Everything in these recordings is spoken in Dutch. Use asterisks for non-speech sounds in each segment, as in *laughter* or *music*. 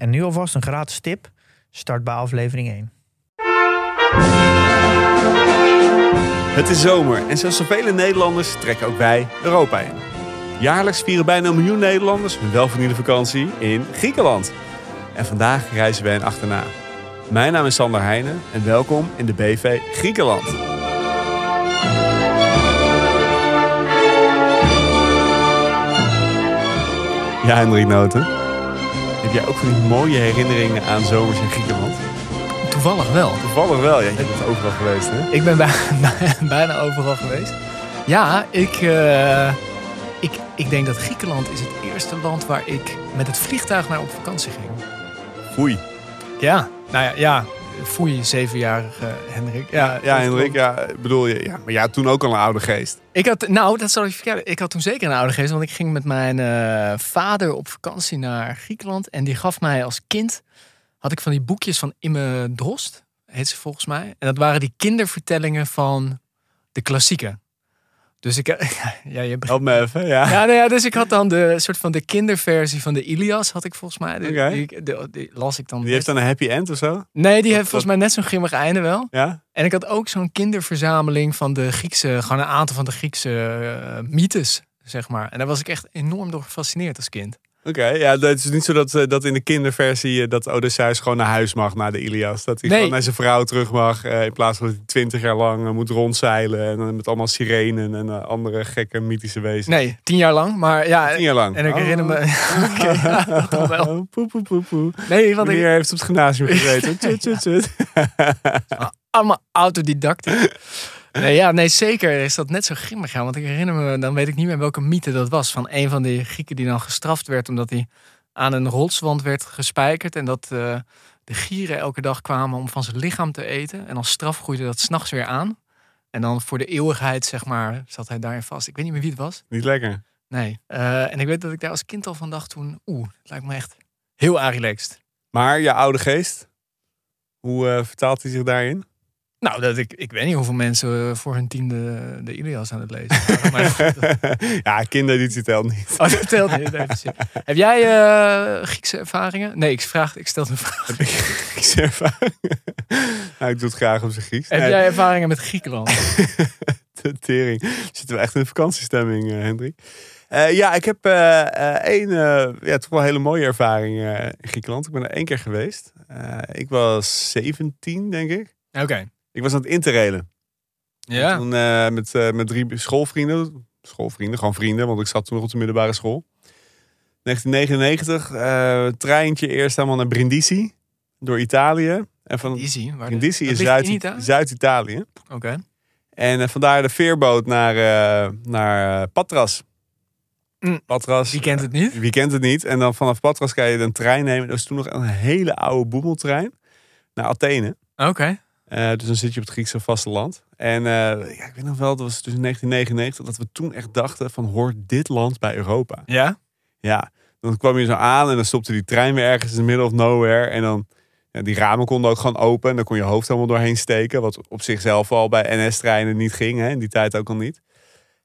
En nu alvast een gratis tip. Start bij aflevering 1. Het is zomer en zoals zoveel Nederlanders trekken ook wij Europa in. Jaarlijks vieren bijna een miljoen Nederlanders hun welverdiende vakantie in Griekenland. En vandaag reizen wij hen achterna. Mijn naam is Sander Heijnen en welkom in de BV Griekenland. Ja, Hendrik Noten. Heb jij ook van die mooie herinneringen aan zomers in Griekenland? Toevallig wel. Toevallig wel, ja. Je bent overal geweest, hè? Ik ben *laughs* bij- bijna overal geweest. Ja, ik, eh, ik, ik denk dat Griekenland is het eerste land waar ik met het vliegtuig naar op vakantie ging. Foei. Ja, nou ja, ja. Foei, zevenjarige Hendrik. Ja, Ja, Hendrik, ja, bedoel je, ja, maar ja, toen ook al een oude geest. Ik had, nou, dat zal ik vertellen. Ik had toen zeker een oude geest, want ik ging met mijn eh, vader op vakantie naar Griekenland. En die gaf mij als kind, had ik van die boekjes van Imme Drost, heet ze volgens mij. En dat waren die kindervertellingen van de klassieken. Dus ik, *laughs* ja, je. Help me even, ja. Ja, nou ja, dus ik had dan de soort van de kinderversie van de Ilias, had ik volgens mij. Die, die, die- die las ik dan. Die heeft dan een happy end of zo? Nee, die heeft volgens mij net zo'n grimmig einde wel. Ja? En ik had ook zo'n kinderverzameling van de Griekse, gewoon een aantal van de Griekse eh, mythes, zeg maar. En daar was ik echt enorm door gefascineerd als kind. Oké, ja, dat is niet zo dat, eh, dat in de kinderversie eh, dat Odysseus gewoon naar huis mag na de Ilias. Dat hij Nee. gewoon naar zijn vrouw terug mag, eh, in plaats van dat hij twintig jaar lang moet rondzeilen. En dan met allemaal sirenen en andere gekke mythische wezens. Nee, tien jaar lang, maar ja. Tien jaar lang. En ik herinner me. Oké, *laughs* ja, dat toch *laughs* wel. Poe, poe, poe, poe. Nee, want ik. Meneer heeft op het gymnasium gezeten. *laughs* Tjut, tjut, tjut. allemaal autodidactisch. *laughs* Nee, ja, nee, zeker is dat net zo grimmig. Want ik herinner me, dan weet ik niet meer welke mythe dat was. Van een van die Grieken die dan gestraft werd omdat hij aan een rotswand werd gespijkerd. En dat eh, de gieren elke dag kwamen om van zijn lichaam te eten. En als straf groeide dat s'nachts weer aan. En dan voor de eeuwigheid, zeg maar, zat hij daarin vast. Ik weet niet meer wie het was. Niet lekker. Nee. Eh, en ik weet dat ik daar als kind al van dacht toen... Oeh, het lijkt me echt heel relaxed. Maar je oude geest, hoe eh, vertaalt hij zich daarin? Nou, dat ik, ik weet niet hoeveel mensen eh, voor hun tiende de Ilias aan het lezen waren. *laughs* Ja, kindereditie telt niet. Oh, dat telt niet. Heb jij eh, Griekse ervaringen? Nee, ik, vraag, ik stel een vraag. Heb ik Griekse ervaring? nou, ik doe het graag op zijn Grieks. Heb Nee. jij ervaringen met Griekenland? *laughs* De tering. Zitten we echt in de vakantiestemming, eh, Hendrik. Ja, ik heb één, ja, toch wel hele mooie ervaring in Griekenland. Ik ben er één keer geweest. Ik was 17, denk ik. Oké. Ik was aan het interrailen. Ja. Toen eh, met, eh, met drie schoolvrienden. Schoolvrienden, gewoon vrienden, want ik zat toen nog op de middelbare school. 1999, eh, treintje eerst helemaal naar Brindisi. Door Italië. En van Easy. Waar Brindisi is in Zuid- Italië? Zuid-Italië. Oké. En vandaar de veerboot naar, naar Patras. Mm. Patras. Wie kent het niet? Wie kent het niet? En dan vanaf Patras kan je een trein nemen. Dat was toen nog een hele oude boemeltrein. Naar Athene. Oké. Eh, dus dan zit je op het Griekse vasteland. En eh, ja, ik weet nog wel, dat was dus in 1999, dat we toen echt dachten van hoort dit land bij Europa? Ja? Ja, dan kwam je zo aan en dan stopte die trein weer ergens in the middle of nowhere. En dan, ja, die ramen konden ook gewoon open. En dan kon je hoofd helemaal doorheen steken. Wat op zichzelf al bij NS-treinen niet ging. Hè? In die tijd ook al niet.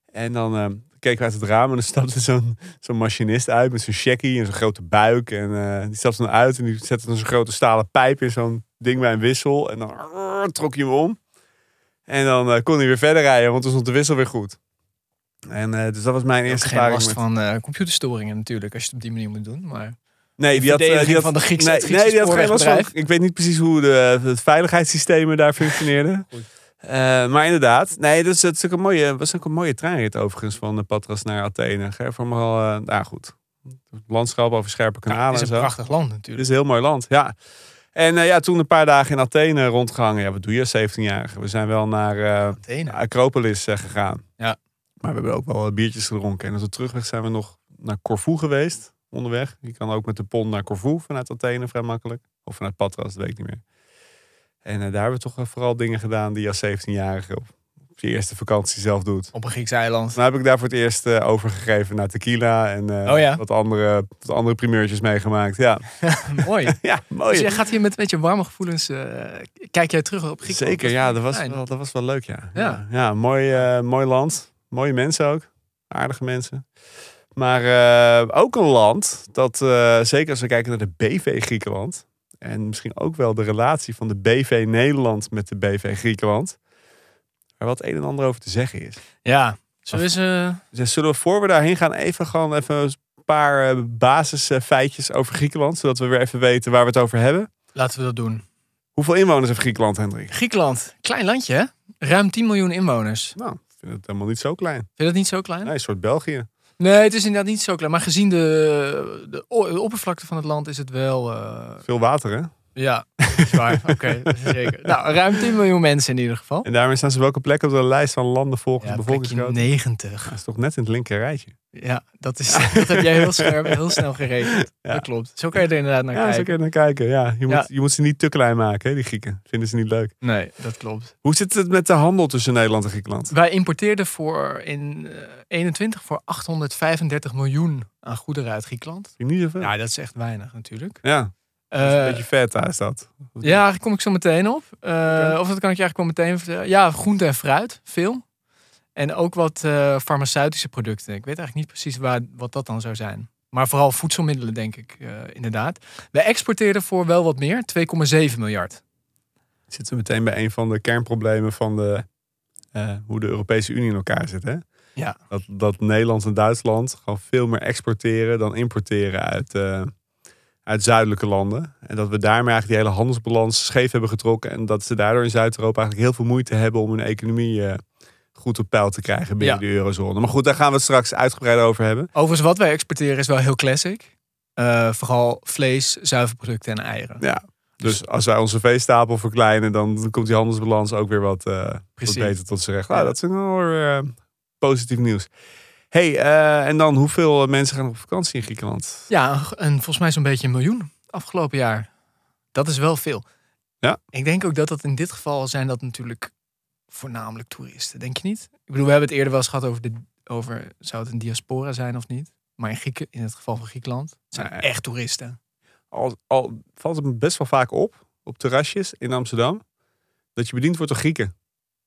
En dan eh, keken we uit het raam en dan *laughs* stapte zo'n zo'n machinist uit met zo'n checkie en zo'n grote buik. En die stapte dan uit en die zette dan zo'n grote stalen pijp in zo'n ding bij een wissel. En dan trok je hem om. En dan eh, kon hij weer verder rijden, want toen stond de wissel weer goed. En eh, dus dat was mijn eerste geen ervaring last met... van eh, computerstoringen natuurlijk, als je het op die manier moet doen. Maar Nee, die had, die had van de Griekse- nee, het Griekse nee, die had geen last van. Ik weet niet precies hoe de, het veiligheidssystemen daar functioneerden. *laughs* Eh, maar inderdaad, nee, dat is, dat is ook een mooie, was ook een mooie treinrit overigens van de Patras naar Athene. Geef hem al, eh, nou goed, het landschap over scherpe ja, kanalen het is en een zo. prachtig land Het natuurlijk. is een heel mooi land, ja. En eh, ja, toen een paar dagen in Athene rondgehangen. Ja, wat doe je als 17-jarige? We zijn wel naar Athene. Acropolis eh, gegaan. Ja. Maar we hebben ook wel biertjes gedronken. En op de terugweg zijn we nog naar Corfu geweest. onderweg. Je kan ook met de pont naar Corfu vanuit Athene vrij makkelijk. Of vanuit Patras, dat weet ik niet meer. En daar hebben we toch vooral dingen gedaan die als 17-jarige op, op je eerste vakantie zelf doet. Op een Grieks eiland. Dan heb ik daar voor het eerst eh, overgegeven naar tequila en eh, Oh ja? wat, andere, wat andere primeurtjes meegemaakt. Ja, *laughs* Mooi. *laughs* ja mooi. Dus jij gaat hier met een beetje warme gevoelens. eh, kijk jij terug op Griekenland? Zeker, ja, dat was, wel, dat was wel leuk, ja. Ja. Ja, ja mooi, mooi land. Mooie mensen ook. Aardige mensen. Maar ook een land dat, zeker als we kijken naar de BV Griekenland... en misschien ook wel de relatie van de BV Nederland met de BV Griekenland... waar wat een en ander over te zeggen is. Ja. Zullen we eens, eh, Dus zullen we voor we daarheen gaan even gewoon even een paar eh, basisfeitjes over Griekenland... zodat we weer even weten waar we het over hebben. laten we dat doen. Hoeveel inwoners heeft Griekenland, Hendrik? Griekenland, klein landje hè? Ruim 10 miljoen inwoners. Nou, ik vind het helemaal niet zo klein. Vind je dat niet zo klein? Nee, een soort België. Nee, het is inderdaad niet zo klein. Maar gezien de, de, oppervlakte van het land is het wel... eh, Veel water, hè? Ja, dat is waar. *laughs* Oké, zeker. Nou, ruim 10 miljoen mensen in ieder geval. En daarmee staan ze welke plek op de lijst van landen volgens Ja, bevolkingsgrootte? 90. Dat is toch net in het linker rijtje. Ja, dat, is, *laughs* dat heb jij heel scherp, heel snel gerekend. Ja. Dat klopt. Zo kan je er inderdaad naar Ja, zo kijken. kun je naar kijken. Ja, je, moet, Ja. je moet ze niet te klein maken, hè, die Grieken. Vinden ze niet leuk. Nee, dat klopt. Hoe zit het met de handel tussen Nederland en Griekenland? Wij importeerden voor in eh, 21 voor 835 miljoen aan goederen uit Griekenland. Vind je niet zoveel? Ja, Ja, dat is echt weinig natuurlijk. Dat is een Eh, beetje daar is dat. ja, daar kom ik zo meteen op. Eh. Of dat kan ik je eigenlijk wel meteen vertellen. Ja, groente en fruit, veel. En ook wat eh, farmaceutische producten. Ik weet eigenlijk niet precies waar, wat dat dan zou zijn. Maar vooral voedselmiddelen, denk ik, inderdaad. We exporteerden voor wel wat meer, 2,7 miljard. Zitten we meteen bij een van de kernproblemen van de, hoe de Europese Unie in elkaar zit. Hè? Ja. Dat, dat Nederland en Duitsland gewoon veel meer exporteren dan importeren uit, uit zuidelijke landen. En dat we daarmee eigenlijk die hele handelsbalans scheef hebben getrokken. En dat ze daardoor in Zuid-Europa eigenlijk heel veel moeite hebben om hun economie eh, goed op peil te krijgen binnen Ja. de eurozone. Maar goed, daar gaan we het straks uitgebreid over hebben. Overigens, wat wij exporteren is wel heel classic. Eh, vooral vlees, zuivelproducten en eieren. Ja. Dus als wij onze veestapel verkleinen, dan komt die handelsbalans ook weer wat, wat Precies. beter tot z'n recht. Nou, dat is weer eh, positief nieuws. Hey, eh, en dan hoeveel mensen gaan op vakantie in Griekenland? Ja, en volgens mij zo'n beetje een miljoen afgelopen jaar. Dat is wel veel. Ja. Ik denk ook dat dat in dit geval zijn dat natuurlijk voornamelijk toeristen. Denk je niet? Ik bedoel, we hebben het eerder wel eens gehad over, de, over zou het een diaspora zijn of niet? Maar in, Grieken, in het geval van Griekenland het zijn Nee. echt toeristen. Al, al valt het me best wel vaak op, op terrasjes in Amsterdam, dat je bediend wordt door Grieken.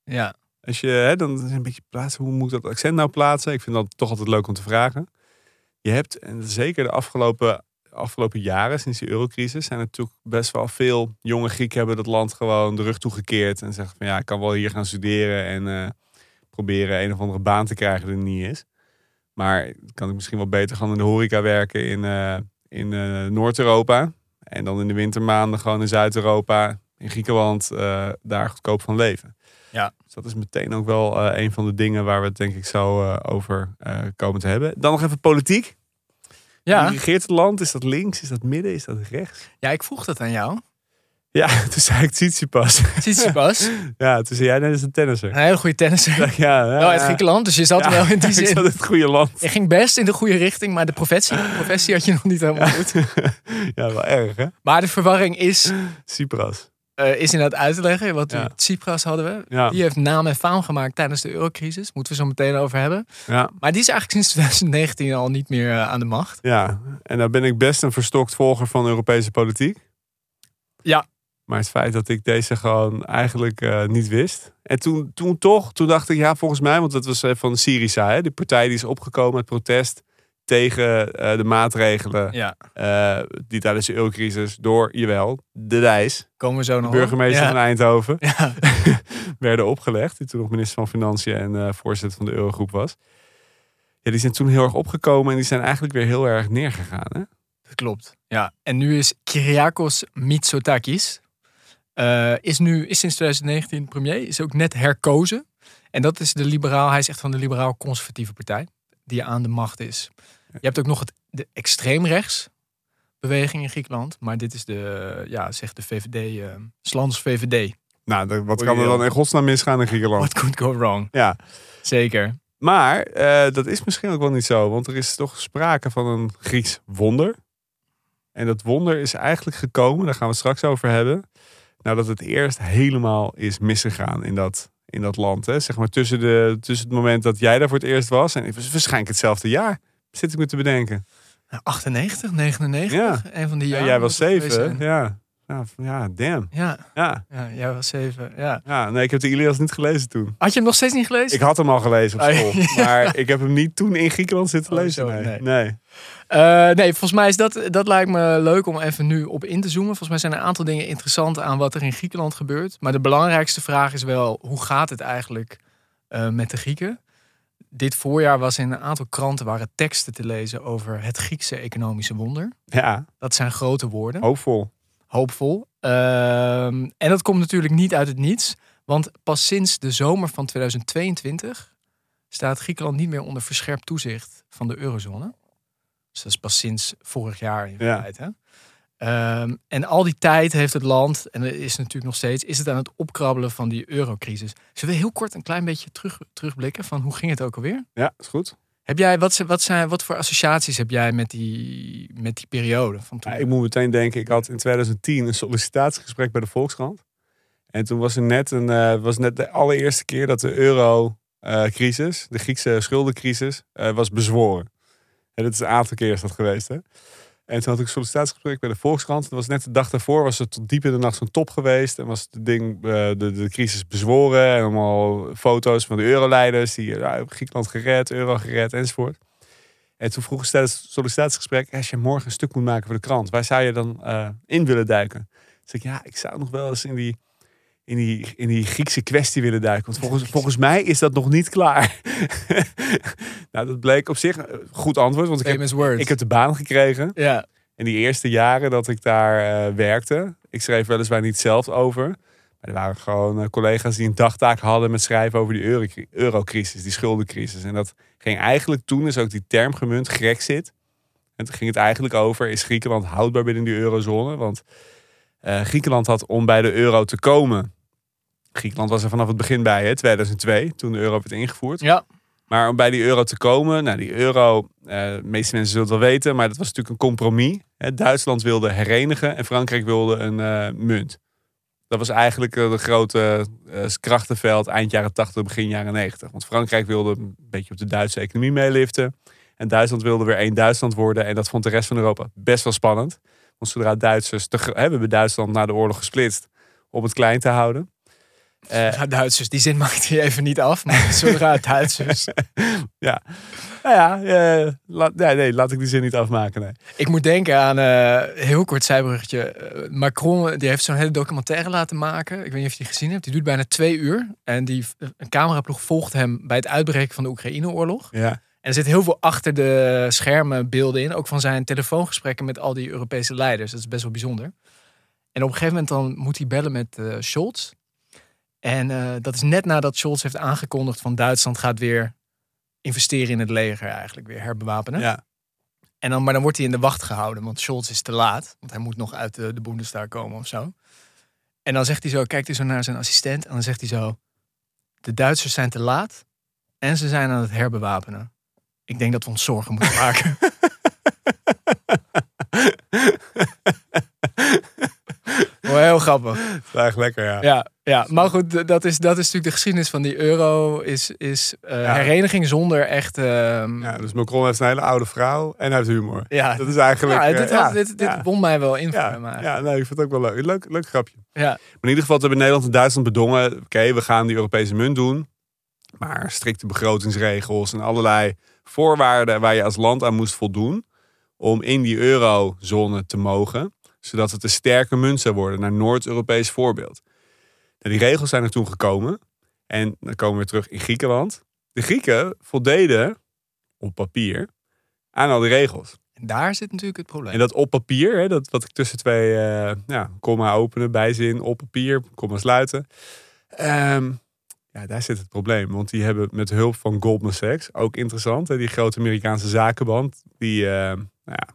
Ja, Als je, hè, dan een beetje plaatsen, hoe moet ik dat accent nou plaatsen? Ik vind dat toch altijd leuk om te vragen. Je hebt, en zeker de afgelopen, afgelopen jaren, sinds die eurocrisis, zijn er natuurlijk best wel veel jonge Grieken hebben dat land gewoon de rug toegekeerd. En zeggen van ja, ik kan wel hier gaan studeren en eh, proberen een of andere baan te krijgen die er niet is. Maar kan ik misschien wel beter gaan in de horeca werken in, eh, in eh, Noord-Europa. En dan in de wintermaanden gewoon in Zuid-Europa, in Griekenland, daar goedkoop van leven. Ja. Dus dat is meteen ook wel eh, een van de dingen waar we het denk ik zo eh, over eh, komen te hebben. Dan nog even politiek. Wie ja. regeert het land? Is dat links? Is dat midden? Is dat rechts? ja ik vroeg dat aan jou. Ja, *laughs* toen zei ik Tsitsipas. Tsitsipas, *laughs* ja, toen zei jij net is een tennisser. een hele goede tennisser. *laughs* Ja, ja, Wel uit Griekenland, dus je zat Ja, wel in die Ik zat zin. in het goede land. Je ging best in de goede richting, maar de professie, de professie had je nog niet helemaal goed. ja, wel erg hè? Maar de verwarring is, Cypras. Eh, is inderdaad uit te leggen. Wat Ja. Tsipras hadden we. Ja. Die heeft naam en faam gemaakt tijdens de eurocrisis. Moeten we zo meteen over hebben. Ja, Maar die is eigenlijk sinds *laughs* 2019 al niet meer eh, aan de macht. ja, en nou ben ik best een verstokt volger van Europese politiek. Ja. Maar het feit dat ik deze gewoon eigenlijk eh, niet wist. En toen, toen toch, toen dacht ik, ja, volgens mij, want dat was van Syriza, hè, die partij die is opgekomen met protest tegen eh, de maatregelen Ja. eh, die tijdens de eurocrisis door, jawel, de Dijs, Komen we zo de nog burgemeester op. van. Eindhoven, Ja. *laughs* werden opgelegd. Die toen nog minister van Financiën en eh, voorzitter van de Eurogroep was. Ja, die zijn toen heel erg opgekomen en die zijn eigenlijk weer heel erg neergegaan. Hè? Dat klopt. Ja. En nu is Kyriakos Mitsotakis. is nu is sinds 2019 premier. Is ook net herkozen. En dat is de liberaal. Hij is echt van de liberaal-conservatieve partij. Die aan de macht is. Je hebt ook nog het, de extreemrechts beweging in Griekenland. Maar dit is de, ja, zegt de VVD, eh Slans VVD. Nou, wat kan er dan in godsnaam misgaan in Griekenland? What could go wrong? Ja, Zeker. Maar eh, dat is misschien ook wel niet zo, want er is toch sprake van een Grieks wonder. En dat wonder is eigenlijk gekomen, daar gaan we het straks over hebben. Nadat het eerst helemaal is misgegaan in dat, in dat land. Hè? Zeg maar tussen, de, tussen het moment dat jij daar voor het eerst was en het was waarschijnlijk hetzelfde jaar. Zit ik me te bedenken. 98, 99, Ja. een van die Ja, jaren. jij was zeven. Ja. Ja, ja, damn. Ja, Ja. ja, jij was zeven. Ja. ja, nee, ik heb de Ilias niet gelezen toen. Had je hem nog steeds niet gelezen? Ik had hem al gelezen op Oh, school. *laughs* ja. Maar ik heb hem niet toen in Griekenland zitten Oh, lezen. zo, nee. nee. nee. Eh, nee, volgens mij is dat, dat lijkt me leuk om even nu op in te zoomen. Volgens mij zijn er een aantal dingen interessant aan wat er in Griekenland gebeurt. Maar de belangrijkste vraag is wel, hoe gaat het eigenlijk eh, met de Grieken? Dit voorjaar was in een aantal kranten waren teksten te lezen over het Griekse economische wonder. Ja, Dat zijn grote woorden, hoopvol. hoopvol. Ehm, en dat komt natuurlijk niet uit het niets. Want pas sinds de zomer van 2022 staat Griekenland niet meer onder verscherpt toezicht van de eurozone. Dus dat is pas sinds vorig jaar in Ja. Ehm, en al die tijd heeft het land, en dat is natuurlijk nog steeds, is het aan het opkrabbelen van die eurocrisis. Zullen we heel kort een klein beetje terug, terugblikken van hoe ging het ook alweer? Ja, is goed. Heb jij, wat, wat, zijn, wat voor associaties heb jij met die, met die periode van toen? Ja, ik moet meteen denken, ik had in 2010 een sollicitatiegesprek bij de Volkskrant. En toen was er net, een, eh, was net de allereerste keer dat de euro-crisis, de Griekse schuldencrisis, eh, was bezworen. En dat is een aantal keer is dat geweest. Hè? En toen had ik een sollicitatiegesprek bij de Volkskrant. Dat was net de dag daarvoor, was het tot diep in de nacht zo'n top geweest. En was het ding, eh, de, de crisis bezworen. En allemaal foto's van de euroleiders die nou, Griekenland gered, euro gered enzovoort. En toen vroeg ze tijdens het sollicitatiegesprek, als je morgen een stuk moet maken voor de krant, waar zou je dan eh, in willen duiken? Toen zei ik, ja, ik zou nog wel eens in die, in die, in die Griekse kwestie willen duiken. Want volgens, volgens mij is dat nog niet klaar. *laughs* nou, dat bleek op zich een goed antwoord, want ik heb, words. ik heb de baan gekregen. ja, In die eerste jaren dat ik daar eh, werkte, ik schreef weliswaar niet zelf over. Maar er waren gewoon eh, collega's die een dagtaak hadden met schrijven over die euro- eurocrisis, die schuldencrisis. En dat ging eigenlijk toen, is ook die term gemunt, Grexit. En toen ging het eigenlijk over, is Griekenland houdbaar binnen die eurozone? Want eh, Griekenland had om bij de euro te komen. Griekenland was er vanaf het begin bij, hè, 2002, toen de euro werd ingevoerd. ja, Maar om bij die euro te komen, nou die euro, eh, de meeste mensen zullen het wel weten, maar dat was natuurlijk een compromis. Hè. Duitsland wilde herenigen en Frankrijk wilde een eh, munt. Dat was eigenlijk eh, de grote eh, krachtenveld eind jaren 80, begin jaren 90. Want Frankrijk wilde een beetje op de Duitse economie meeliften. En Duitsland wilde weer één Duitsland worden. En dat vond de rest van Europa best wel spannend. Want zodra Duitsers, te, hè, we hebben Duitsland na de oorlog gesplitst om het klein te houden. Ja, Duitsers, die zin *laughs* maakt hij even niet af. Maar zodra Duitsers. *laughs* Nou ja, eh, laat, nee, nee, laat ik die zin niet afmaken. Nee. Ik moet denken aan, eh, heel kort zijbruggetje. Macron die heeft zo'n hele documentaire laten maken. Ik weet niet of je die gezien hebt. Die duurt bijna twee uur. En die, een cameraploeg volgt hem bij het uitbreken van de Oekraïne-oorlog. Ja. En er zit heel veel achter de schermen beelden in. Ook van zijn telefoongesprekken met al die Europese leiders. Dat is best wel bijzonder. En op een gegeven moment dan moet hij bellen met Scholz. En eh, dat is net nadat Scholz heeft aangekondigd van Duitsland gaat weer investeren in het leger eigenlijk. Weer herbewapenen. Ja. En dan, maar dan wordt hij in de wacht gehouden, want Scholz is te laat. Want hij moet nog uit de, de Bundestag komen of zo. En dan zegt hij zo, kijkt hij zo naar zijn assistent. En dan zegt hij zo, de Duitsers zijn te laat. En ze zijn aan het herbewapenen. Ik denk dat we ons zorgen moeten maken. *laughs* Oh, heel grappig. Dat is eigenlijk lekker, ja. Ja, ja. maar goed, dat is, dat is natuurlijk de geschiedenis van die euro. Is, is eh, Ja. hereniging zonder echt... ehm, Ja, dus Macron heeft een hele oude vrouw en hij heeft humor. ja, Dat is eigenlijk... ja, eh, dit, had- dit, dit won mij wel in Ja, ja, nee, ik vind het ook wel leuk. Leuk, leuk grapje. Ja. Maar in ieder geval we hebben Nederland en Duitsland bedongen. Oké, we gaan die Europese munt doen. Maar strikte begrotingsregels en allerlei voorwaarden waar je als land aan moest voldoen. Om in die eurozone te mogen. Zodat het een sterke munt zou worden, naar Noord-Europees voorbeeld. Nou, die regels zijn er toen gekomen. En dan komen we weer terug in Griekenland. De Grieken voldeden op papier aan al die regels. En daar zit natuurlijk het probleem. En dat op papier, hè, dat wat ik tussen twee eh ja, komma openen, bijzin, op papier, komma sluiten. Ehm, ja, daar zit het probleem. Want die hebben met hulp van Goldman Sachs, ook interessant, hè, die grote Amerikaanse zakenband, die eh, nou ja,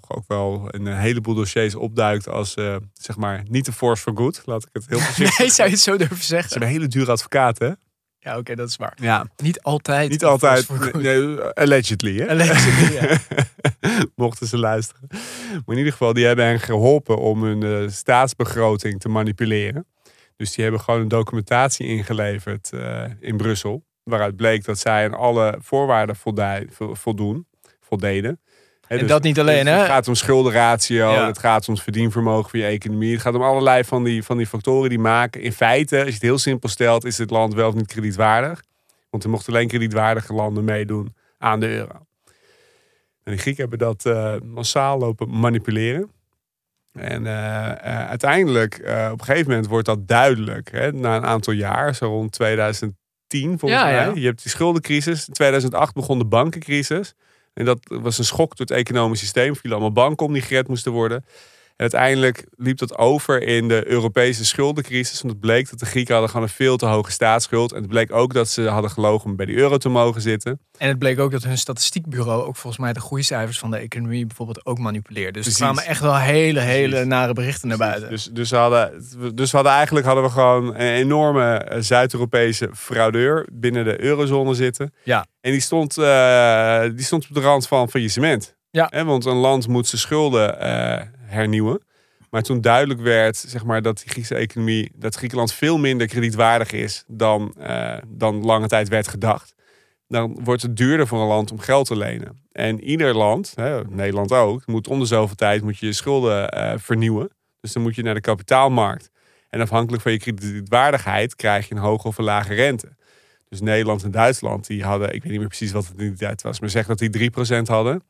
toch ook wel in een heleboel dossiers opduikt als, eh, zeg maar, niet de force for good. Laat ik het heel *laughs* voorzichtig Nee, zou je het zo durven zeggen? Ze hebben hele dure advocaten. Ja, oké, dat is waar. Ja, Niet altijd. niet altijd. Nee, allegedly, hè? Allegedly, ja. *laughs* Mochten ze luisteren. Maar in ieder geval, die hebben hen geholpen om hun eh, staatsbegroting te manipuleren. Dus die hebben gewoon een documentatie ingeleverd eh, in Brussel. Waaruit bleek dat zij aan alle voorwaarden voldoen, voldeden. En dat niet alleen, dus hè? Het gaat om schuldenratio, Ja. het gaat om het verdienvermogen van je economie. Het gaat om allerlei van die, van die factoren die maken. In feite, als je het heel simpel stelt, is dit land wel of niet kredietwaardig. Want er mochten alleen kredietwaardige landen meedoen aan de euro. En die Grieken hebben dat eh, massaal lopen manipuleren. En eh, eh, uiteindelijk, op een gegeven moment wordt dat duidelijk. Hè, na een aantal jaar, zo rond 2010 volgens Ja, mij. ja. Je hebt die schuldencrisis. In 2008 begon de bankencrisis. En dat was een schok door het economisch systeem. Vielen allemaal banken om die gered moesten worden. En uiteindelijk liep dat over in de Europese schuldencrisis. Want het bleek dat de Grieken hadden gewoon een veel te hoge staatsschuld. En het bleek ook dat ze hadden gelogen om bij de euro te mogen zitten. En het bleek ook dat hun statistiekbureau ook volgens mij de groeicijfers van de economie bijvoorbeeld ook manipuleerde. Dus Precies. er kwamen echt wel hele, hele Precies. nare berichten naar buiten. Dus, dus, we hadden, dus we hadden eigenlijk hadden we gewoon een enorme eh, Zuid-Europese fraudeur binnen de eurozone zitten. Ja. En die stond, eh, die stond op de rand van faillissement. Ja. Want een land moet zijn schulden eh, hernieuwen. Maar toen duidelijk werd zeg maar, dat die Griekse economie, dat Griekenland veel minder kredietwaardig is dan, eh, dan lange tijd werd gedacht. Dan wordt het duurder voor een land om geld te lenen. En ieder land, hè, Nederland ook, moet om de zoveel tijd moet je je schulden eh, vernieuwen. Dus dan moet je naar de kapitaalmarkt. En afhankelijk van je kredietwaardigheid krijg je een hoge of een lage rente. Dus Nederland en Duitsland, die hadden, ik weet niet meer precies wat het in die tijd was, maar zeg dat die 3% hadden.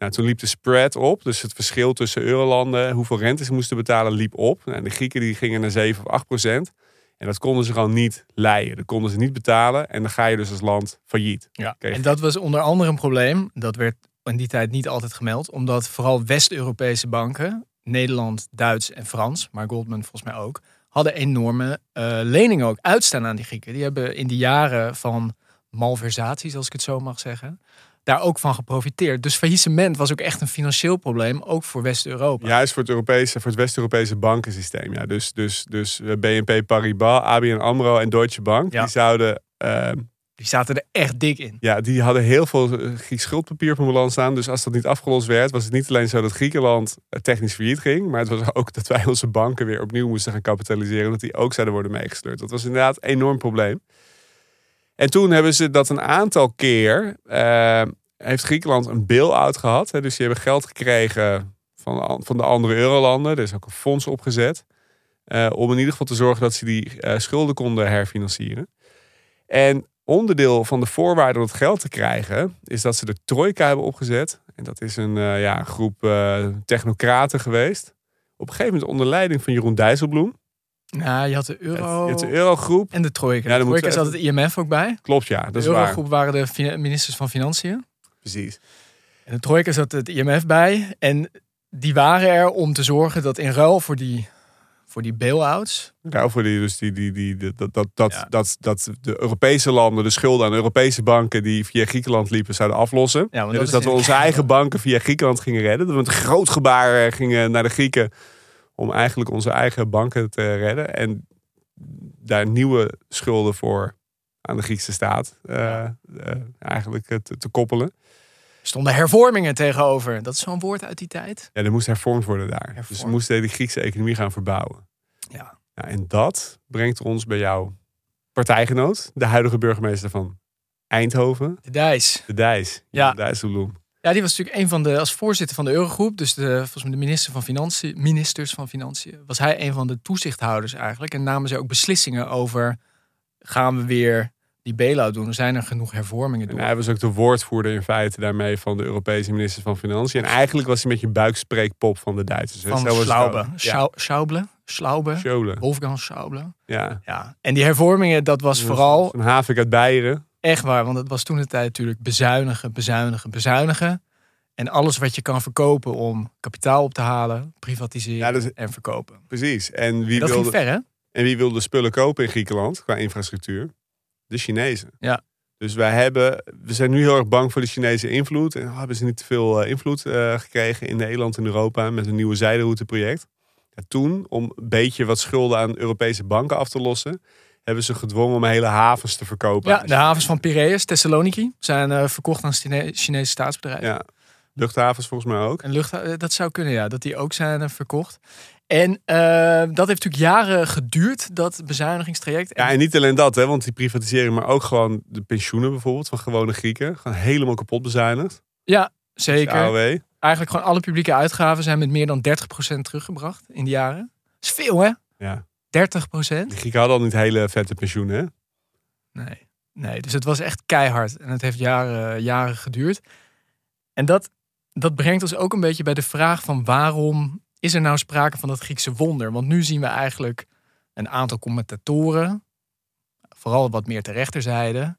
Nou, toen liep de spread op, dus het verschil tussen eurolanden, hoeveel rente ze moesten betalen, liep op. Nou, de Grieken die gingen naar 7 of 8 procent. En dat konden ze gewoon niet leiden. Dat konden ze niet betalen. En dan ga je dus als land failliet. Ja, en dat was onder andere een probleem. Dat werd in die tijd niet altijd gemeld. Omdat vooral West-Europese banken, Nederland, Duits en Frans, maar Goldman volgens mij ook, hadden enorme eh, leningen ook uitstaan aan die Grieken. Die hebben in die jaren van malversaties, als ik het zo mag zeggen, daar ook van geprofiteerd. Dus faillissement was ook echt een financieel probleem, ook voor West-Europa. Juist voor het, Europese, voor het West-Europese bankensysteem. Ja, dus, dus, dus eh, BNP Paribas, ABN AMRO en Deutsche Bank. Ja. Die zouden... ehm, Die zaten er echt dik in. Ja, die hadden heel veel eh, Grieks schuldpapier op hun balans staan. Dus als dat niet afgelost werd, was het niet alleen zo dat Griekenland eh, technisch failliet ging. Maar het was *laughs* ook dat wij onze banken weer opnieuw moesten gaan kapitaliseren. Dat die ook zouden worden meegesleurd. Dat was inderdaad een enorm probleem. En toen hebben ze dat een aantal keer. eh, heeft Griekenland een bail-out gehad. Hè, dus die hebben geld gekregen van, an- van de andere eurolanden. Er is ook een fonds opgezet. eh, om in ieder geval te zorgen dat ze die eh, schulden konden herfinancieren. En onderdeel van de voorwaarden om het geld te krijgen, is dat ze de trojka hebben opgezet. En dat is een eh, ja, groep technocraten geweest. Op een gegeven moment onder leiding van Jeroen Dijsselbloem. Nou, je had de euro de eurogroep. en de trojka. Ja, de trojka zat het IMF ook bij. Klopt, ja, dat De is waar. eurogroep waren de ministers van Financiën. Precies. En de trojka zat het IMF bij. En die waren er om te zorgen dat in ruil voor die, voor die bail-outs... Nou, voor die, dus die, die, die, die- dat, dat, dat, Ja. dat, dat de Europese landen de schulden aan Europese banken die via Griekenland liepen zouden aflossen. Ja, dus is dat we onze eigen banken via Griekenland gingen redden. Dat we met een groot gebaar eh, gingen naar de Grieken om eigenlijk onze eigen banken te redden. En daar nieuwe schulden voor aan de Griekse staat eh, eh, eigenlijk te, te koppelen. Stonden hervormingen tegenover. Dat is zo'n woord uit die tijd. Ja, er moest hervormd worden daar. Dus we moesten de Griekse economie gaan verbouwen. Ja. Nou, en dat brengt ons bij jouw partijgenoot, de huidige burgemeester van Eindhoven, De Dijs. de Dijs. Ja. Dijsselbloem. Ja, die was natuurlijk een van de, als voorzitter van de Eurogroep, dus de, volgens mij de minister van Financiën, ministers van Financiën, was hij een van de toezichthouders eigenlijk. En namen ze ook beslissingen over, gaan we weer die bail-out doen? Zijn er genoeg hervormingen En door? hij was ook de woordvoerder in feite daarmee van de Europese minister van Financiën. En eigenlijk was hij met je buikspreekpop van de Duitsers. van Zo ook. Ja, Schau- Schauble? Schlaube? Scholen. Wolfgang Schauble? Ja. Ja. En die hervormingen, dat was vooral Een havik uit Beieren. echt waar, want het was toen de tijd natuurlijk bezuinigen, bezuinigen, bezuinigen. En alles wat je kan verkopen om kapitaal op te halen, privatiseren Ja, en verkopen. Precies. En wie, dat wilde, ging ver, hè? en wie wilde spullen kopen in Griekenland qua infrastructuur? De Chinezen. Ja. Dus wij hebben, we zijn nu heel erg bang voor de Chinese invloed. En hebben ze niet te veel eh, invloed eh, gekregen in Nederland en Europa met een nieuwe zijderouteproject. Ja, toen, om een beetje wat schulden aan Europese banken af te lossen, hebben ze gedwongen om hele havens te verkopen. Ja, de havens van Piraeus, Thessaloniki, zijn eh, verkocht aan Chine- Chinese staatsbedrijven. Ja. Luchthavens volgens mij ook. En lucht, dat zou kunnen, ja, dat die ook zijn verkocht. En eh, dat heeft natuurlijk jaren geduurd, dat bezuinigingstraject. Ja, en niet alleen dat, hè, want die privatisering, maar ook gewoon de pensioenen bijvoorbeeld van gewone Grieken. Gewoon helemaal kapot bezuinigd. ja, De zeker. Eigenlijk gewoon alle publieke uitgaven zijn met meer dan 30% teruggebracht in die jaren. Dat is veel, hè? Ja. 30%? De Grieken hadden al niet hele vette pensioenen. Hè? Nee. nee, dus het was echt keihard. En het heeft jaren, jaren geduurd. En dat, dat brengt ons ook een beetje bij de vraag van waarom is er nou sprake van dat Griekse wonder? Want nu zien we eigenlijk een aantal commentatoren, vooral wat meer ter rechterzijde,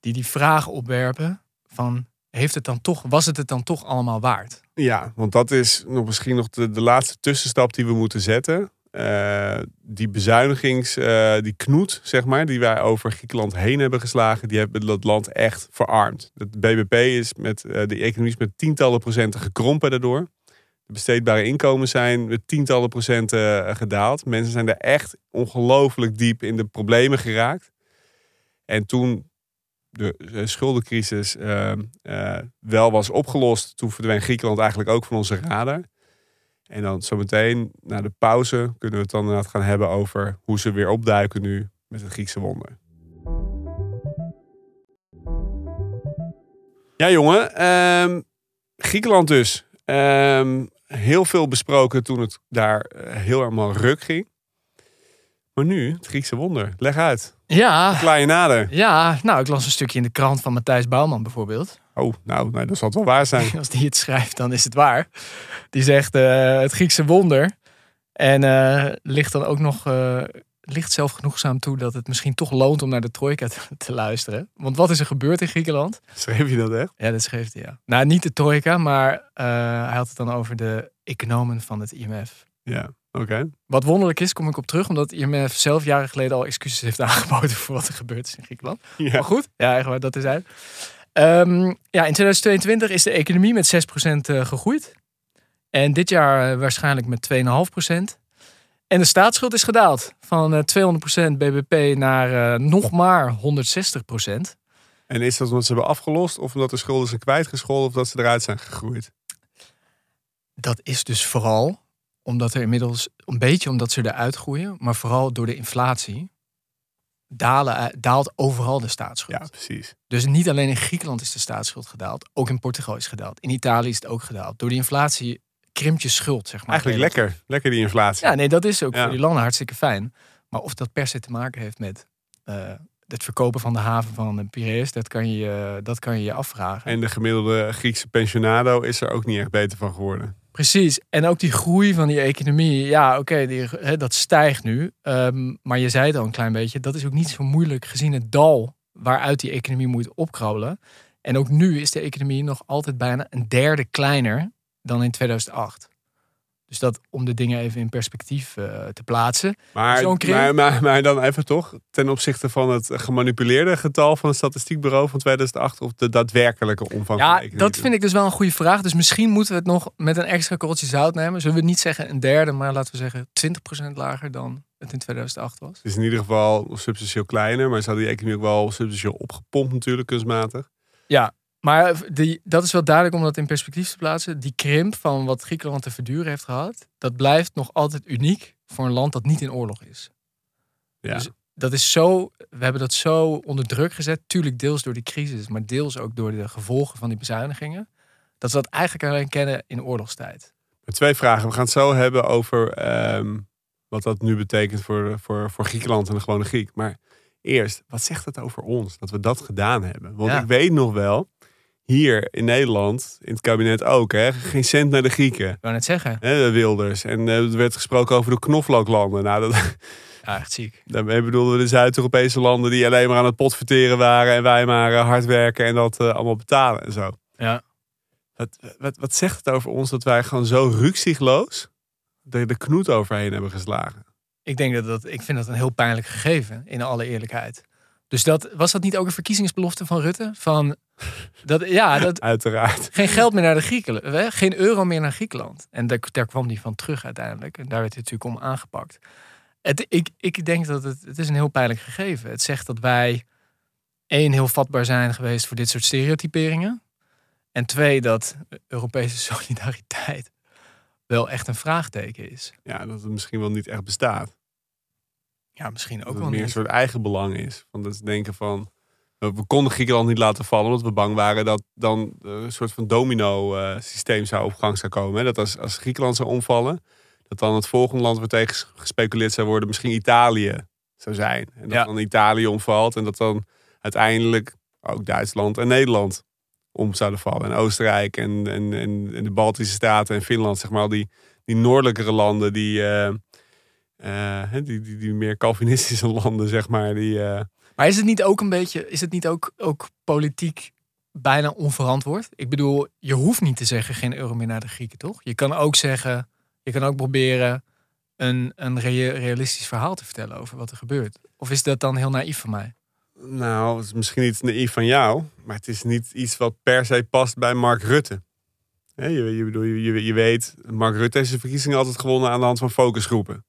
die die vraag opwerpen van heeft het dan toch, was het het dan toch allemaal waard? Ja, want dat is nog misschien nog de, de laatste tussenstap die we moeten zetten. Eh, die bezuinigings, eh, die knoet, zeg maar, die wij over Griekenland heen hebben geslagen, die hebben dat land echt verarmd. Het BBP is met eh, de economie is met tientallen procenten gekrompen daardoor. Besteedbare inkomens zijn met tientallen procenten eh, gedaald. Mensen zijn er echt ongelooflijk diep in de problemen geraakt. En toen de eh, schuldencrisis eh, eh, wel was opgelost, toen verdween Griekenland eigenlijk ook van onze radar. En dan zometeen, na de pauze, kunnen we het dan gaan hebben over hoe ze weer opduiken nu met het Griekse wonder. Ja, jongen. ehm, Griekenland dus. Ehm, heel veel besproken toen het daar eh, heel erg ruk ging. Maar nu, het Griekse wonder. Leg uit. Ja, je nader. ja, nou, ik las een stukje in de krant van Matthijs Bouwman bijvoorbeeld. Oh, nou, nou, dat zal het wel waar zijn. *laughs* Als die het schrijft, dan is het waar. Die zegt eh, het Griekse wonder. En eh, ligt dan ook nog, ligt zelf genoegzaam toe dat het misschien toch loont om naar de trojka te, te luisteren. Want wat is er gebeurd in Griekenland? Schreef je dat echt? Ja, dat schreef hij, ja. Nou, niet de trojka, maar eh, hij had het dan over de economen van het IMF. Ja, oké. Wat wonderlijk is, kom ik op terug, omdat het IMF zelf jaren geleden al excuses heeft *laughs* aangeboden voor wat er gebeurd is in Griekenland. Ja. Maar goed, ja, eigenlijk dat is uit. Ehm, ja, in 2022 is de economie met 6% eh, gegroeid. En dit jaar eh, waarschijnlijk met 2,5%. En de staatsschuld is gedaald van eh 200% BBP naar eh, nog maar 160%. En is dat omdat ze hebben afgelost of omdat de schulden zijn kwijtgescholden of dat ze eruit zijn gegroeid? Dat is dus vooral omdat er inmiddels een beetje omdat ze eruit groeien, maar vooral door de inflatie dalen, eh, daalt overal de staatsschuld. Ja, precies. Dus niet alleen in Griekenland is de staatsschuld gedaald, ook in Portugal is gedaald. In Italië is het ook gedaald. Door die inflatie krimpt je schuld, zeg maar. Eigenlijk lekker. Lekker die inflatie. Ja, nee, dat is ook Ja. voor die landen hartstikke fijn. Maar of dat per se te maken heeft met eh, het verkopen van de haven van Piraeus, dat kan je, je- dat kan je je afvragen. En de gemiddelde Griekse pensionado is er ook niet echt beter van geworden. Precies. En ook die groei van die economie. Ja, oké, dat stijgt nu. Ehm, maar je zei het al een klein beetje. Dat is ook niet zo moeilijk gezien het dal waaruit die economie moet opkrabbelen. En ook nu is de economie nog altijd bijna een derde kleiner dan in 2008. Dus dat om de dingen even in perspectief eh, te plaatsen. Maar, maar, maar, maar dan even toch, ten opzichte van het gemanipuleerde getal van het statistiekbureau van 2008 of de daadwerkelijke omvang van Ja, de economie? dat vind ik dus wel een goede vraag. Dus misschien moeten we het nog met een extra korreltje zout nemen. Zullen we niet zeggen een derde, maar laten we zeggen 20% lager dan het in 2008 was. Het is in ieder geval substantieel kleiner, maar ze hadden die economie ook wel substantieel opgepompt natuurlijk, kunstmatig. Maar die, dat is wel duidelijk om dat in perspectief te plaatsen. Die krimp van wat Griekenland te verduren heeft gehad, dat blijft nog altijd uniek voor een land dat niet in oorlog is. Ja. Dus dat is zo, we hebben dat zo onder druk gezet. Tuurlijk deels door die crisis, maar deels ook door de gevolgen van die bezuinigingen. Dat we dat eigenlijk alleen kennen in oorlogstijd. Met twee vragen. We gaan het zo hebben over ehm, wat dat nu betekent voor, voor, voor Griekenland en de gewone Griek. Maar eerst, wat zegt het over ons dat we dat gedaan hebben? Want Ja. ik weet nog wel, hier in Nederland, in het kabinet ook, hè, geen cent naar de Grieken. Ik wou net zeggen. Hè, de Wilders. En eh, er werd gesproken over de knoflooklanden. Nou, dat, Ja, echt ziek. *laughs* daarmee bedoelden we de Zuid-Europese landen die alleen maar aan het potverteren waren. En wij maar eh, hard werken en dat eh, allemaal betalen en zo. Ja. Wat, wat, wat zegt het over ons dat wij gewoon zo rukzichtloos de, de knoet overheen hebben geslagen? Ik denk dat dat, ik vind dat een heel pijnlijk gegeven, in alle eerlijkheid. Dus dat, was dat niet ook een verkiezingsbelofte van Rutte? Van, dat, ja, *laughs* dat, Uiteraard. geen geld meer naar de Griekenland, hè? geen euro meer naar Griekenland. En daar, daar kwam hij van terug uiteindelijk. En daar werd hij natuurlijk om aangepakt. Het, ik, ik denk dat het, het is een heel pijnlijk gegeven. Het zegt dat wij één heel vatbaar zijn geweest voor dit soort stereotyperingen. En twee, dat Europese *laughs* solidariteit wel echt een vraagteken is. Ja, dat het misschien wel niet echt bestaat. Ja, misschien ook wel meer een soort eigen belang is. Van dat ze denken van... We konden Griekenland niet laten vallen omdat we bang waren dat dan een soort van domino eh, systeem zou op gang zou komen. hè. Dat als, als Griekenland zou omvallen, dat dan het volgende land waar tegen gespeculeerd zou worden misschien Italië zou zijn. En dat Ja. dan Italië omvalt en dat dan uiteindelijk ook Duitsland en Nederland om zouden vallen. En Oostenrijk en, en, en, de Baltische Staten en Finland, zeg maar, al die, die noordelijkere landen, die, eh, eh, die, die, die meer Calvinistische *laughs* landen, zeg maar, die... eh, Maar is het niet ook een beetje, is het niet ook, ook politiek bijna onverantwoord? Ik bedoel, je hoeft niet te zeggen geen euro meer naar de Grieken, toch? Je kan ook zeggen, je kan ook proberen een, een rea- realistisch verhaal te vertellen over wat er gebeurt. Of is dat dan heel naïef van mij? Nou, is misschien iets naïef van jou, maar het is niet iets wat per se past bij Mark Rutte. Je, je, bedoel, je, je- je weet, Mark Rutte heeft zijn verkiezingen altijd gewonnen aan de hand van focusgroepen.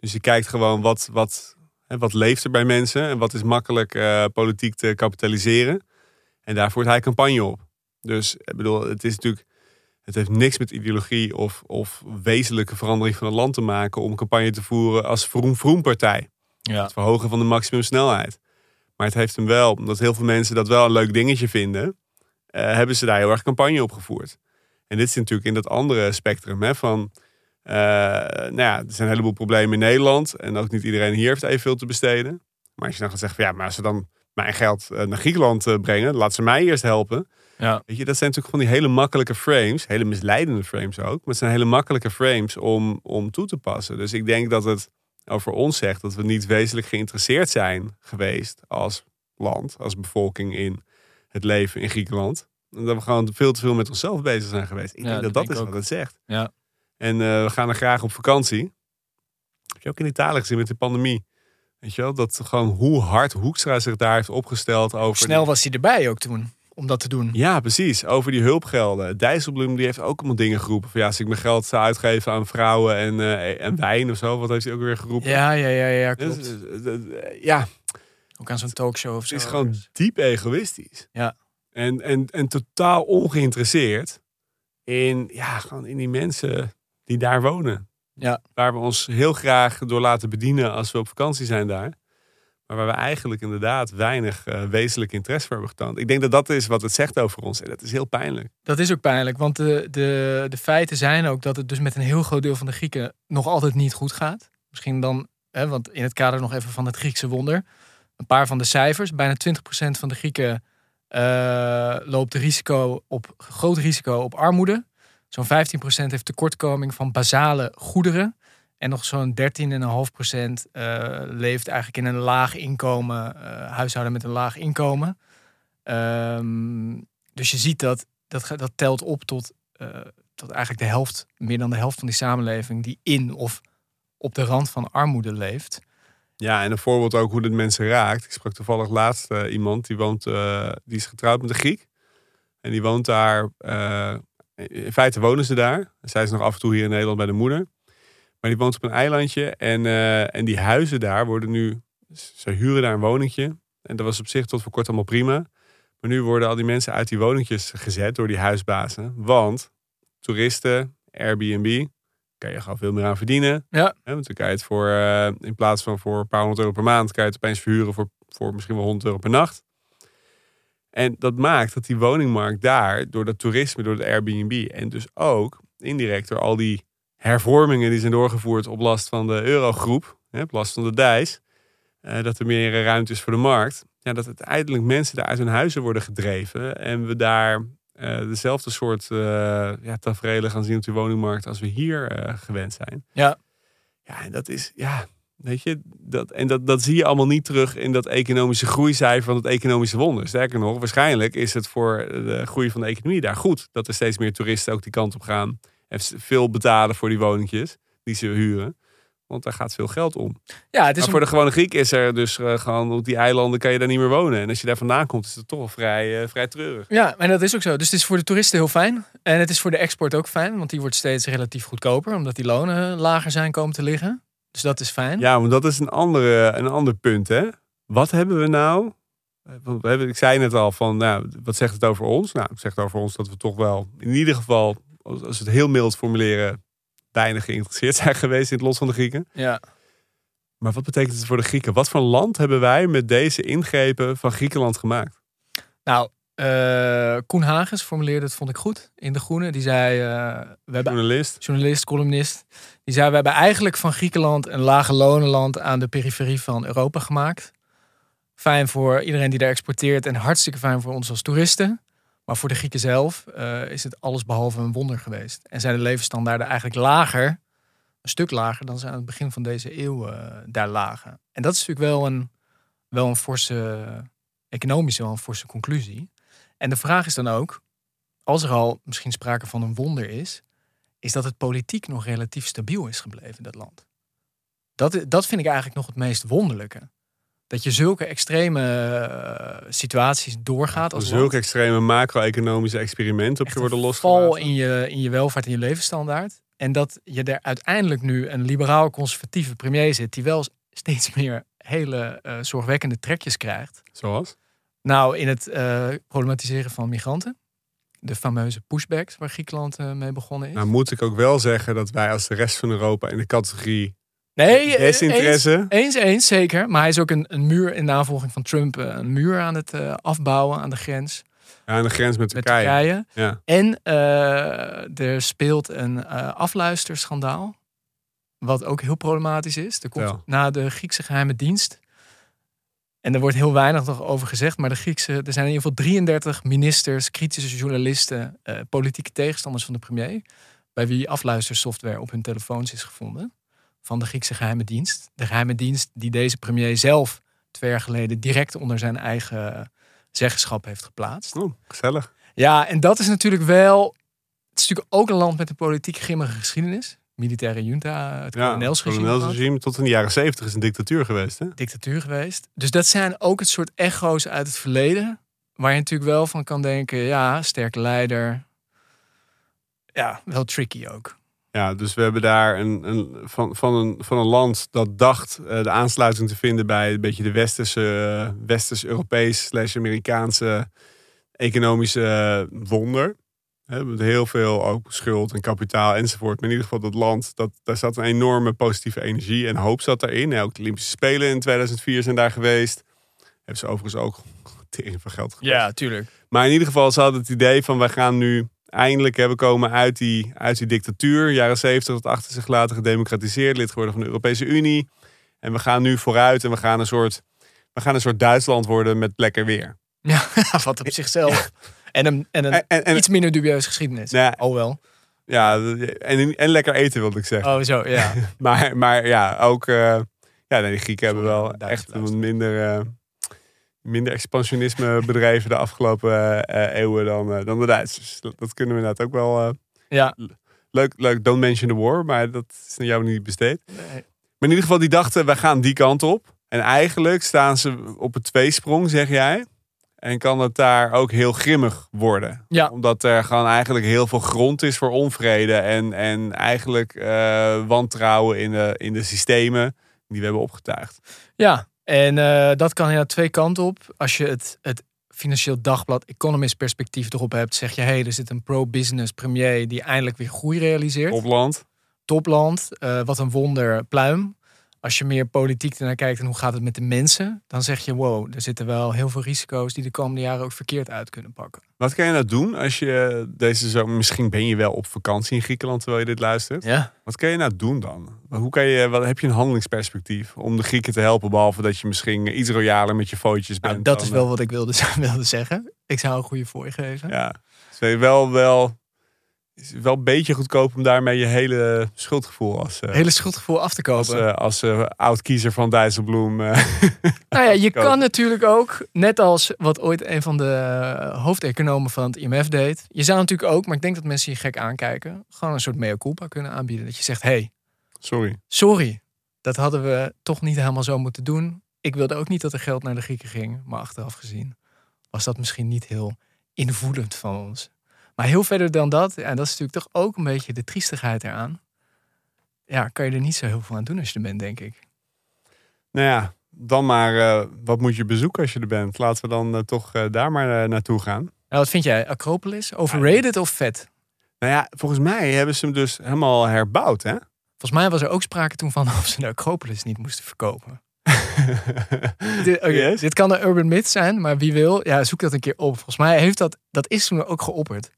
Dus je kijkt gewoon wat, wat, hè, wat leeft er bij mensen en wat is makkelijk eh, politiek te kapitaliseren. En daar voert hij campagne op. Dus ik bedoel, het is natuurlijk. Het heeft niks met ideologie of, of wezenlijke verandering van het land te maken om campagne te voeren als Vroom-Vroom-partij Ja. het verhogen van de maximumsnelheid. Maar het heeft hem wel, omdat heel veel mensen dat wel een leuk dingetje vinden, eh, hebben ze daar heel erg campagne op gevoerd. En dit is natuurlijk in dat andere spectrum hè, van, eh, nou ja, er zijn een heleboel problemen in Nederland en ook niet iedereen hier heeft evenveel te besteden. Maar als je dan gaat zeggen, van, ja, maar als ze dan mijn geld eh, naar Griekenland eh, brengen, laat ze mij eerst helpen. Ja. Weet je, dat zijn natuurlijk van die hele makkelijke frames, hele misleidende frames ook, maar het zijn hele makkelijke frames om, om toe te passen. Dus ik denk dat het over ons zegt dat we niet wezenlijk geïnteresseerd zijn geweest als land, als bevolking in het leven in Griekenland. En dat we gewoon veel te veel met onszelf bezig zijn geweest. Ik Ja, denk dat dat dat is wat het zegt. Ja. En eh, we gaan er graag op vakantie. Heb je ook in Italië gezien met de pandemie? Weet je wel, dat gewoon hoe hard Hoekstra zich daar heeft opgesteld over... Snel was hij erbij ook toen, om dat te doen. Ja, precies. Over die hulpgelden. Dijsselbloem die heeft ook allemaal dingen geroepen. Van ja, als ik mijn geld zou uitgeven aan vrouwen en, eh, en wijn of zo. Wat heeft hij ook weer geroepen? Ja, ja, ja, ja, Dus, klopt. eh, ja, Ook aan zo'n talkshow of het zo. is gewoon diep egoïstisch. Ja. En, en, en totaal ongeïnteresseerd in, ja, gewoon in die mensen die daar wonen. Ja. Waar we ons heel graag door laten bedienen als we op vakantie zijn daar. Maar waar we eigenlijk inderdaad weinig eh, wezenlijk interesse voor hebben getoond. Ik denk dat dat is wat het zegt over ons. En dat is heel pijnlijk. Dat is ook pijnlijk, want de, de, de feiten zijn ook dat het dus met een heel groot deel van de Grieken nog altijd niet goed gaat. Misschien dan, hè, want in het kader nog even van het Griekse wonder. Een paar van de cijfers. Bijna 20% van de Grieken eh, loopt risico op, groot risico op armoede. Zo'n 15% heeft tekortkoming van basale goederen. En nog zo'n 13,5% eh leeft eigenlijk in een laag inkomen, eh, huishouden met een laag inkomen. Ehm, dus je ziet dat dat, dat telt op tot, tot eigenlijk de helft, meer dan de helft van die samenleving die in of op de rand van armoede leeft. Ja, en een voorbeeld ook hoe dit mensen raakt. Ik sprak toevallig laatst iemand die woont, die is getrouwd met een Griek. En die woont daar, in feite wonen ze daar. Zij is nog af en toe hier in Nederland bij de moeder. Maar die woont op een eilandje en, eh, en die huizen daar worden nu, ze huren daar een woningje. En dat was op zich tot voor kort allemaal prima. Maar nu worden al die mensen uit die woningjes gezet door die huisbazen. Want toeristen, Airbnb, kan je gewoon veel meer aan verdienen. Ja. Hè, want dan kan je het voor, eh, in plaats van voor een paar honderd euro per maand, kan je het opeens verhuren voor, voor misschien wel 100 euro per nacht. En dat maakt dat die woningmarkt daar, door dat toerisme, door de Airbnb en dus ook indirect door al die hervormingen die zijn doorgevoerd op last van de eurogroep, hè, op last van de DIJs, eh, dat er meer ruimte is voor de markt. Ja, dat uiteindelijk mensen daar uit hun huizen worden gedreven en we daar eh, dezelfde soort eh ja, tafereelen gaan zien op die woningmarkt als we hier eh, gewend zijn. Ja. Ja, en dat is, ja, weet je, dat, en dat, dat zie je allemaal niet terug in dat economische groeicijfer van het economische wonder. Sterker nog, waarschijnlijk is het voor de groei van de economie daar goed dat er steeds meer toeristen ook die kant op gaan en veel betalen voor die woningjes die ze huren. Want daar gaat veel geld om. Ja, het is maar een- voor de gewone Griek is er dus eh, gewoon op die eilanden kan je daar niet meer wonen. En als je daar vandaan komt, is het toch wel vrij, eh, vrij treurig. Ja, en dat is ook zo. Dus het is voor de toeristen heel fijn. En het is voor de export ook fijn, want die wordt steeds relatief goedkoper, omdat die lonen lager zijn komen te liggen. Dus dat is fijn. Ja, want dat is een, andere, een ander punt, hè? Wat hebben we nou? Eh, want we hebben, ik zei net al van, nou, wat zegt het over ons? Nou, het zegt over ons dat we toch wel, in ieder geval, als als we het heel mild formuleren, weinig geïnteresseerd zijn *laughs* geweest in het los van de Grieken. Ja. Maar wat betekent het voor de Grieken? Wat voor land hebben wij met deze ingrepen van Griekenland gemaakt? Nou, eh Koen Hagens formuleerde het, vond ik goed, in De Groene. Die zei, eh, we hebben Journalist? journalist, columnist. Die zei, we hebben eigenlijk van Griekenland een lage lonenland aan de periferie van Europa gemaakt. Fijn voor iedereen die daar exporteert en hartstikke fijn voor ons als toeristen. Maar voor de Grieken zelf eh, is het alles behalve een wonder geweest. En zijn de levensstandaarden eigenlijk lager, een stuk lager dan ze aan het begin van deze eeuw daar lagen. En dat is natuurlijk wel een, wel een forse, economisch wel een forse conclusie. En de vraag is dan ook, als er al misschien sprake van een wonder is, is dat het politiek nog relatief stabiel is gebleven in dat land. Dat, dat vind ik eigenlijk nog het meest wonderlijke. Dat je zulke extreme eh, situaties doorgaat als Zulke land. extreme macro-economische experimenten op Echt je worden losgelaten. val in je, in je welvaart en je levensstandaard. En dat je er uiteindelijk nu een liberaal-conservatieve premier zit... die wel steeds meer hele eh, zorgwekkende trekjes krijgt. Zoals? Nou, in het eh, problematiseren van migranten. De fameuze pushbacks waar Griekenland eh, mee begonnen is. Nou moet ik ook wel zeggen dat wij als de rest van Europa in de categorie nee, eh, desinteresse... Eens, eens, zeker. Maar hij is ook een, een muur in navolging van Trump. Een muur aan het afbouwen aan de grens Ja, aan de grens met met Turkije. Turkije. Ja. En er speelt een afluisterschandaal. Wat ook heel problematisch is. Er komt na de Griekse geheime dienst. En er wordt heel weinig nog over gezegd. Maar de Griekse, er zijn in ieder geval 33 ministers, kritische journalisten, eh, politieke tegenstanders van de premier. Bij wie afluistersoftware op hun telefoons is gevonden. Van de Griekse geheime dienst. De geheime dienst die deze premier zelf twee jaar geleden direct onder zijn eigen zeggenschap heeft geplaatst. Oh, gezellig. Ja, en dat is natuurlijk wel. Het is natuurlijk ook een land met een politiek grimmige geschiedenis. Militaire junta, het Ja, kolonelsregime. kolonelsregime tot in de jaren zeventig is een dictatuur geweest. Hè? Dictatuur geweest. Dus dat zijn ook het soort echo's uit het verleden. Waar je natuurlijk wel van kan denken: ja, sterke leider. Ja, wel tricky ook. Ja, dus we hebben daar een, een, van, van, een, van een land dat dacht eh, de aansluiting te vinden bij een beetje de westerse, eh, westers-Europees slash Amerikaanse economische eh, wonder. Hè, met heel veel ook schuld en kapitaal enzovoort. Maar in ieder geval dat land, dat, daar zat een enorme positieve energie en hoop zat daarin. Ook de Olympische Spelen in 2004 zijn daar geweest. Hebben ze overigens ook *laughs* tering van geld gekost. tuurlijk. Maar in ieder geval, ze hadden het idee van wij gaan nu eindelijk hebben komen uit die, uit die dictatuur. Jaren 70 tot achter zich laten gedemocratiseerd, lid geworden van de Europese Unie. En we gaan nu vooruit en we gaan een soort, we gaan een soort Duitsland worden met lekker weer. Ja, *laughs* wat op zichzelf. *laughs* En een, en een En, en, en- iets minder dubieuze geschiedenis. Nou ja. Oh wel. ja, en, en lekker eten wilde ik zeggen. Oh zo, ja. *laughs* Maar, maar ja, ook eh, ja, nee, de Grieken hebben wel echt een minder, eh, minder expansionisme *laughs* bedreven de afgelopen eh, eeuwen dan, dan de Duitsers. Dat, dat kunnen we inderdaad ook wel. Ja. leuk, leuk, don't mention the war, maar dat is aan jou niet besteed. Nee. Maar in ieder geval, die dachten, wij gaan die kant op. En eigenlijk staan ze op een tweesprong, zeg jij. En kan het daar ook heel grimmig worden. Ja. Omdat er gewoon eigenlijk heel veel grond is voor onvrede. En, en eigenlijk eh, wantrouwen in de, in de systemen die we hebben opgetuigd. Ja, en eh, dat kan ja twee kanten op. Als je het, het Financieel Dagblad Economist perspectief erop hebt, zeg je: hé, hey, er zit een pro-business premier die eindelijk weer groei realiseert. Opland. Topland, eh, wat een wonder, pluim. Als je meer politiek ernaar kijkt en hoe gaat het met de mensen, dan zeg je: wow, er zitten wel heel veel risico's die de komende jaren ook verkeerd uit kunnen pakken. Wat kan je nou doen als je deze zomer... Misschien ben je wel op vakantie in Griekenland terwijl je dit luistert. Ja. Wat kan je nou doen dan? Hoe kan je, wat, heb je een handelingsperspectief om de Grieken te helpen? Behalve dat je misschien iets royaler met je fotootjes bent. Nou, dat dan, is wel wat ik wilde, *laughs* wilde zeggen. Ik zou een goede fooi geven. eh, Ja, dus wel, wel, is wel een beetje goedkoop om daarmee je hele schuldgevoel als, eh, Hele schuldgevoel af te als, kopen. eh, als eh, oud-kiezer van Dijsselbloem. *laughs* Nou ja, je kan natuurlijk ook, net als wat ooit een van de hoofdeconomen van het IMF deed. Je zou natuurlijk ook, maar ik denk dat mensen je gek aankijken, gewoon een soort mea culpa kunnen aanbieden. Dat je zegt, hey, sorry. sorry, dat hadden we toch niet helemaal zo moeten doen. Ik wilde ook niet dat er geld naar de Grieken ging, maar achteraf gezien was dat misschien niet heel invoelend van ons. Maar heel verder dan dat, en dat is natuurlijk toch ook een beetje de triestigheid eraan. ja, kan je er niet zo heel veel aan doen als je er bent, denk ik. Nou ja, dan maar eh, wat moet je bezoeken als je er bent? Laten we dan eh, toch eh, daar maar naartoe gaan. Nou, wat vind jij? Acropolis? Overrated of vet? Nou ja, volgens mij hebben ze hem dus helemaal herbouwd, hè? Volgens mij was er ook sprake toen van *laughs* of ze de Acropolis niet moesten verkopen. *laughs* Dit, Yes. dit kan een urban myth zijn, maar wie wil, ja, zoek dat een keer op. Volgens mij heeft dat, dat is toen ook geopperd.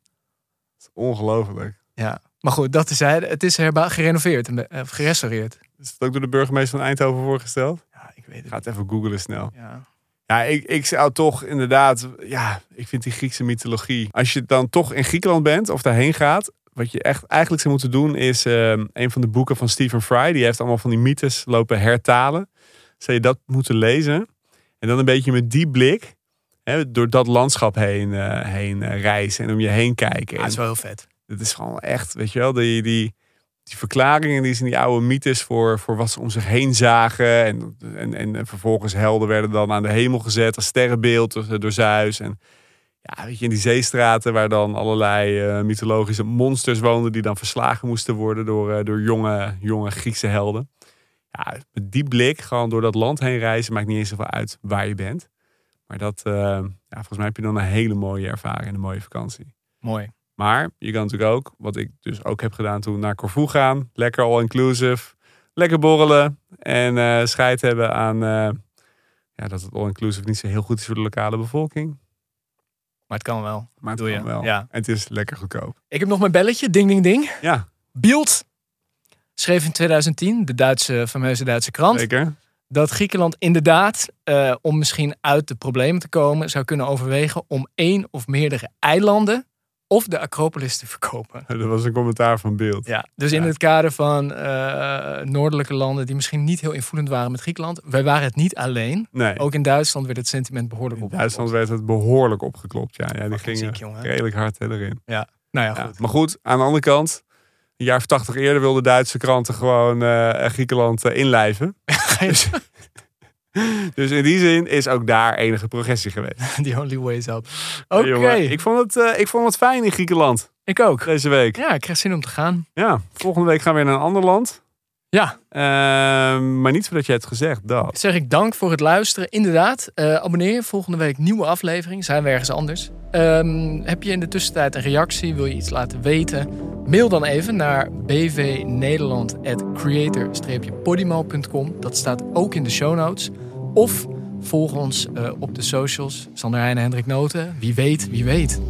Ongelooflijk. Ja. Maar goed, dat tezijde. Het is herba- gerenoveerd, en of gerestaureerd. Is het ook door de burgemeester van Eindhoven voorgesteld? Ja, ik weet het. Ga het even googlen snel. Ja. Ja, ik, ik zou toch inderdaad... Ja, ik vind die Griekse mythologie... Als je dan toch in Griekenland bent of daarheen gaat... Wat je echt eigenlijk zou moeten doen is... eh, een van de boeken van Stephen Fry. Die heeft allemaal van die mythes lopen hertalen. Zou je dat moeten lezen. En dan een beetje met die blik... Hè, door dat landschap heen, eh, heen eh, reizen. En om je heen kijken. Ja, het is wel heel vet. het is gewoon echt, weet je wel, die, die, die verklaringen die zijn die oude mythes voor, voor wat ze om zich heen zagen. En, en, en vervolgens helden werden dan aan de hemel gezet als sterrenbeeld door, Zeus. En ja, weet je, in die zeestraten waar dan allerlei eh, mythologische monsters woonden die dan verslagen moesten worden door, door jonge, jonge Griekse helden. Ja, met die blik, gewoon door dat land heen reizen, maakt niet eens zoveel uit waar je bent. Maar dat, eh, ja, volgens mij heb je dan een hele mooie ervaring en een mooie vakantie. Mooi. Maar je kan natuurlijk ook, wat ik dus ook heb gedaan toen, naar Corfu gaan. Lekker all-inclusive. Lekker borrelen. En eh scheid hebben aan eh, ja, dat het all-inclusive niet zo heel goed is voor de lokale bevolking. Maar het kan wel. Maar het Doe je, wel. ja. En het is lekker goedkoop. Ik heb nog mijn belletje. Ding, ding, ding. Ja, Bild schreef in 2010, de Duitse, fameuze Duitse krant, zeker. Dat Griekenland inderdaad, eh, om misschien uit de problemen te komen, zou kunnen overwegen om één of meerdere eilanden of de Acropolis te verkopen. *laughs* Dat was een commentaar van beeld. Ja, dus in Ja. het kader van eh, noordelijke landen die misschien niet heel invoelend waren met Griekenland. Wij waren het niet alleen. Nee, Ook in Duitsland werd het sentiment behoorlijk in. Duitsland werd het behoorlijk opgeklopt. Ja, ja die gingen redelijk hard hè, erin. Nou ja, Ja, goed. maar goed, aan de andere kant, een jaar of tachtig eerder wilden Duitse kranten gewoon eh, Griekenland eh, inlijven. *laughs* Dus in die zin is ook daar enige progressie geweest. *laughs* The only way is up. Oké, ik, ik, vond het, eh, ik vond het fijn in Griekenland ook. deze week. Ja, ik krijg zin om te gaan. Ja, volgende week gaan we weer naar een ander land. Ja, Ehm, maar niet voordat je hebt gezegd dat. zeg ik dank voor het luisteren. Inderdaad, eh, abonneer je. Volgende week nieuwe aflevering. Zijn we ergens anders. Ehm, heb je in de tussentijd een reactie? Wil je iets laten weten? Mail dan even naar bvnederland.creator-podimo.com. Dat staat ook in de show notes. Of volg ons eh, op de socials. Sander Heijn en Hendrik Noten. Wie weet, wie weet.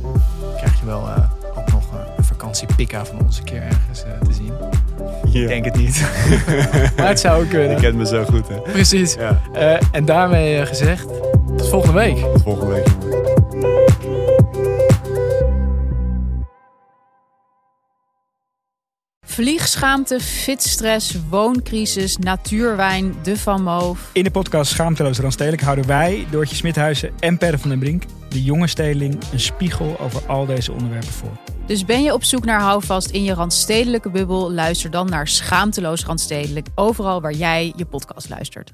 Krijg je wel eh, ook nog een vakantiepikka van ons een keer ergens te zien. Ja. Ik denk het niet. *laughs* maar het zou kunnen. Je kent me zo goed, hè? Precies. Ja, Eh, en daarmee eh, gezegd, tot volgende week. tot volgende week. Vliegschaamte, fitstress, wooncrisis, natuurwijn, de Van Moof. In de podcast Schaamteloos Randstedelijk houden wij, Doortje Smithuizen en Per van den Brink, de jonge stedeling, een spiegel over al deze onderwerpen voor. Dus ben je op zoek naar houvast in je randstedelijke bubbel? Luister dan naar Schaamteloos Randstedelijk, overal waar jij je podcast luistert.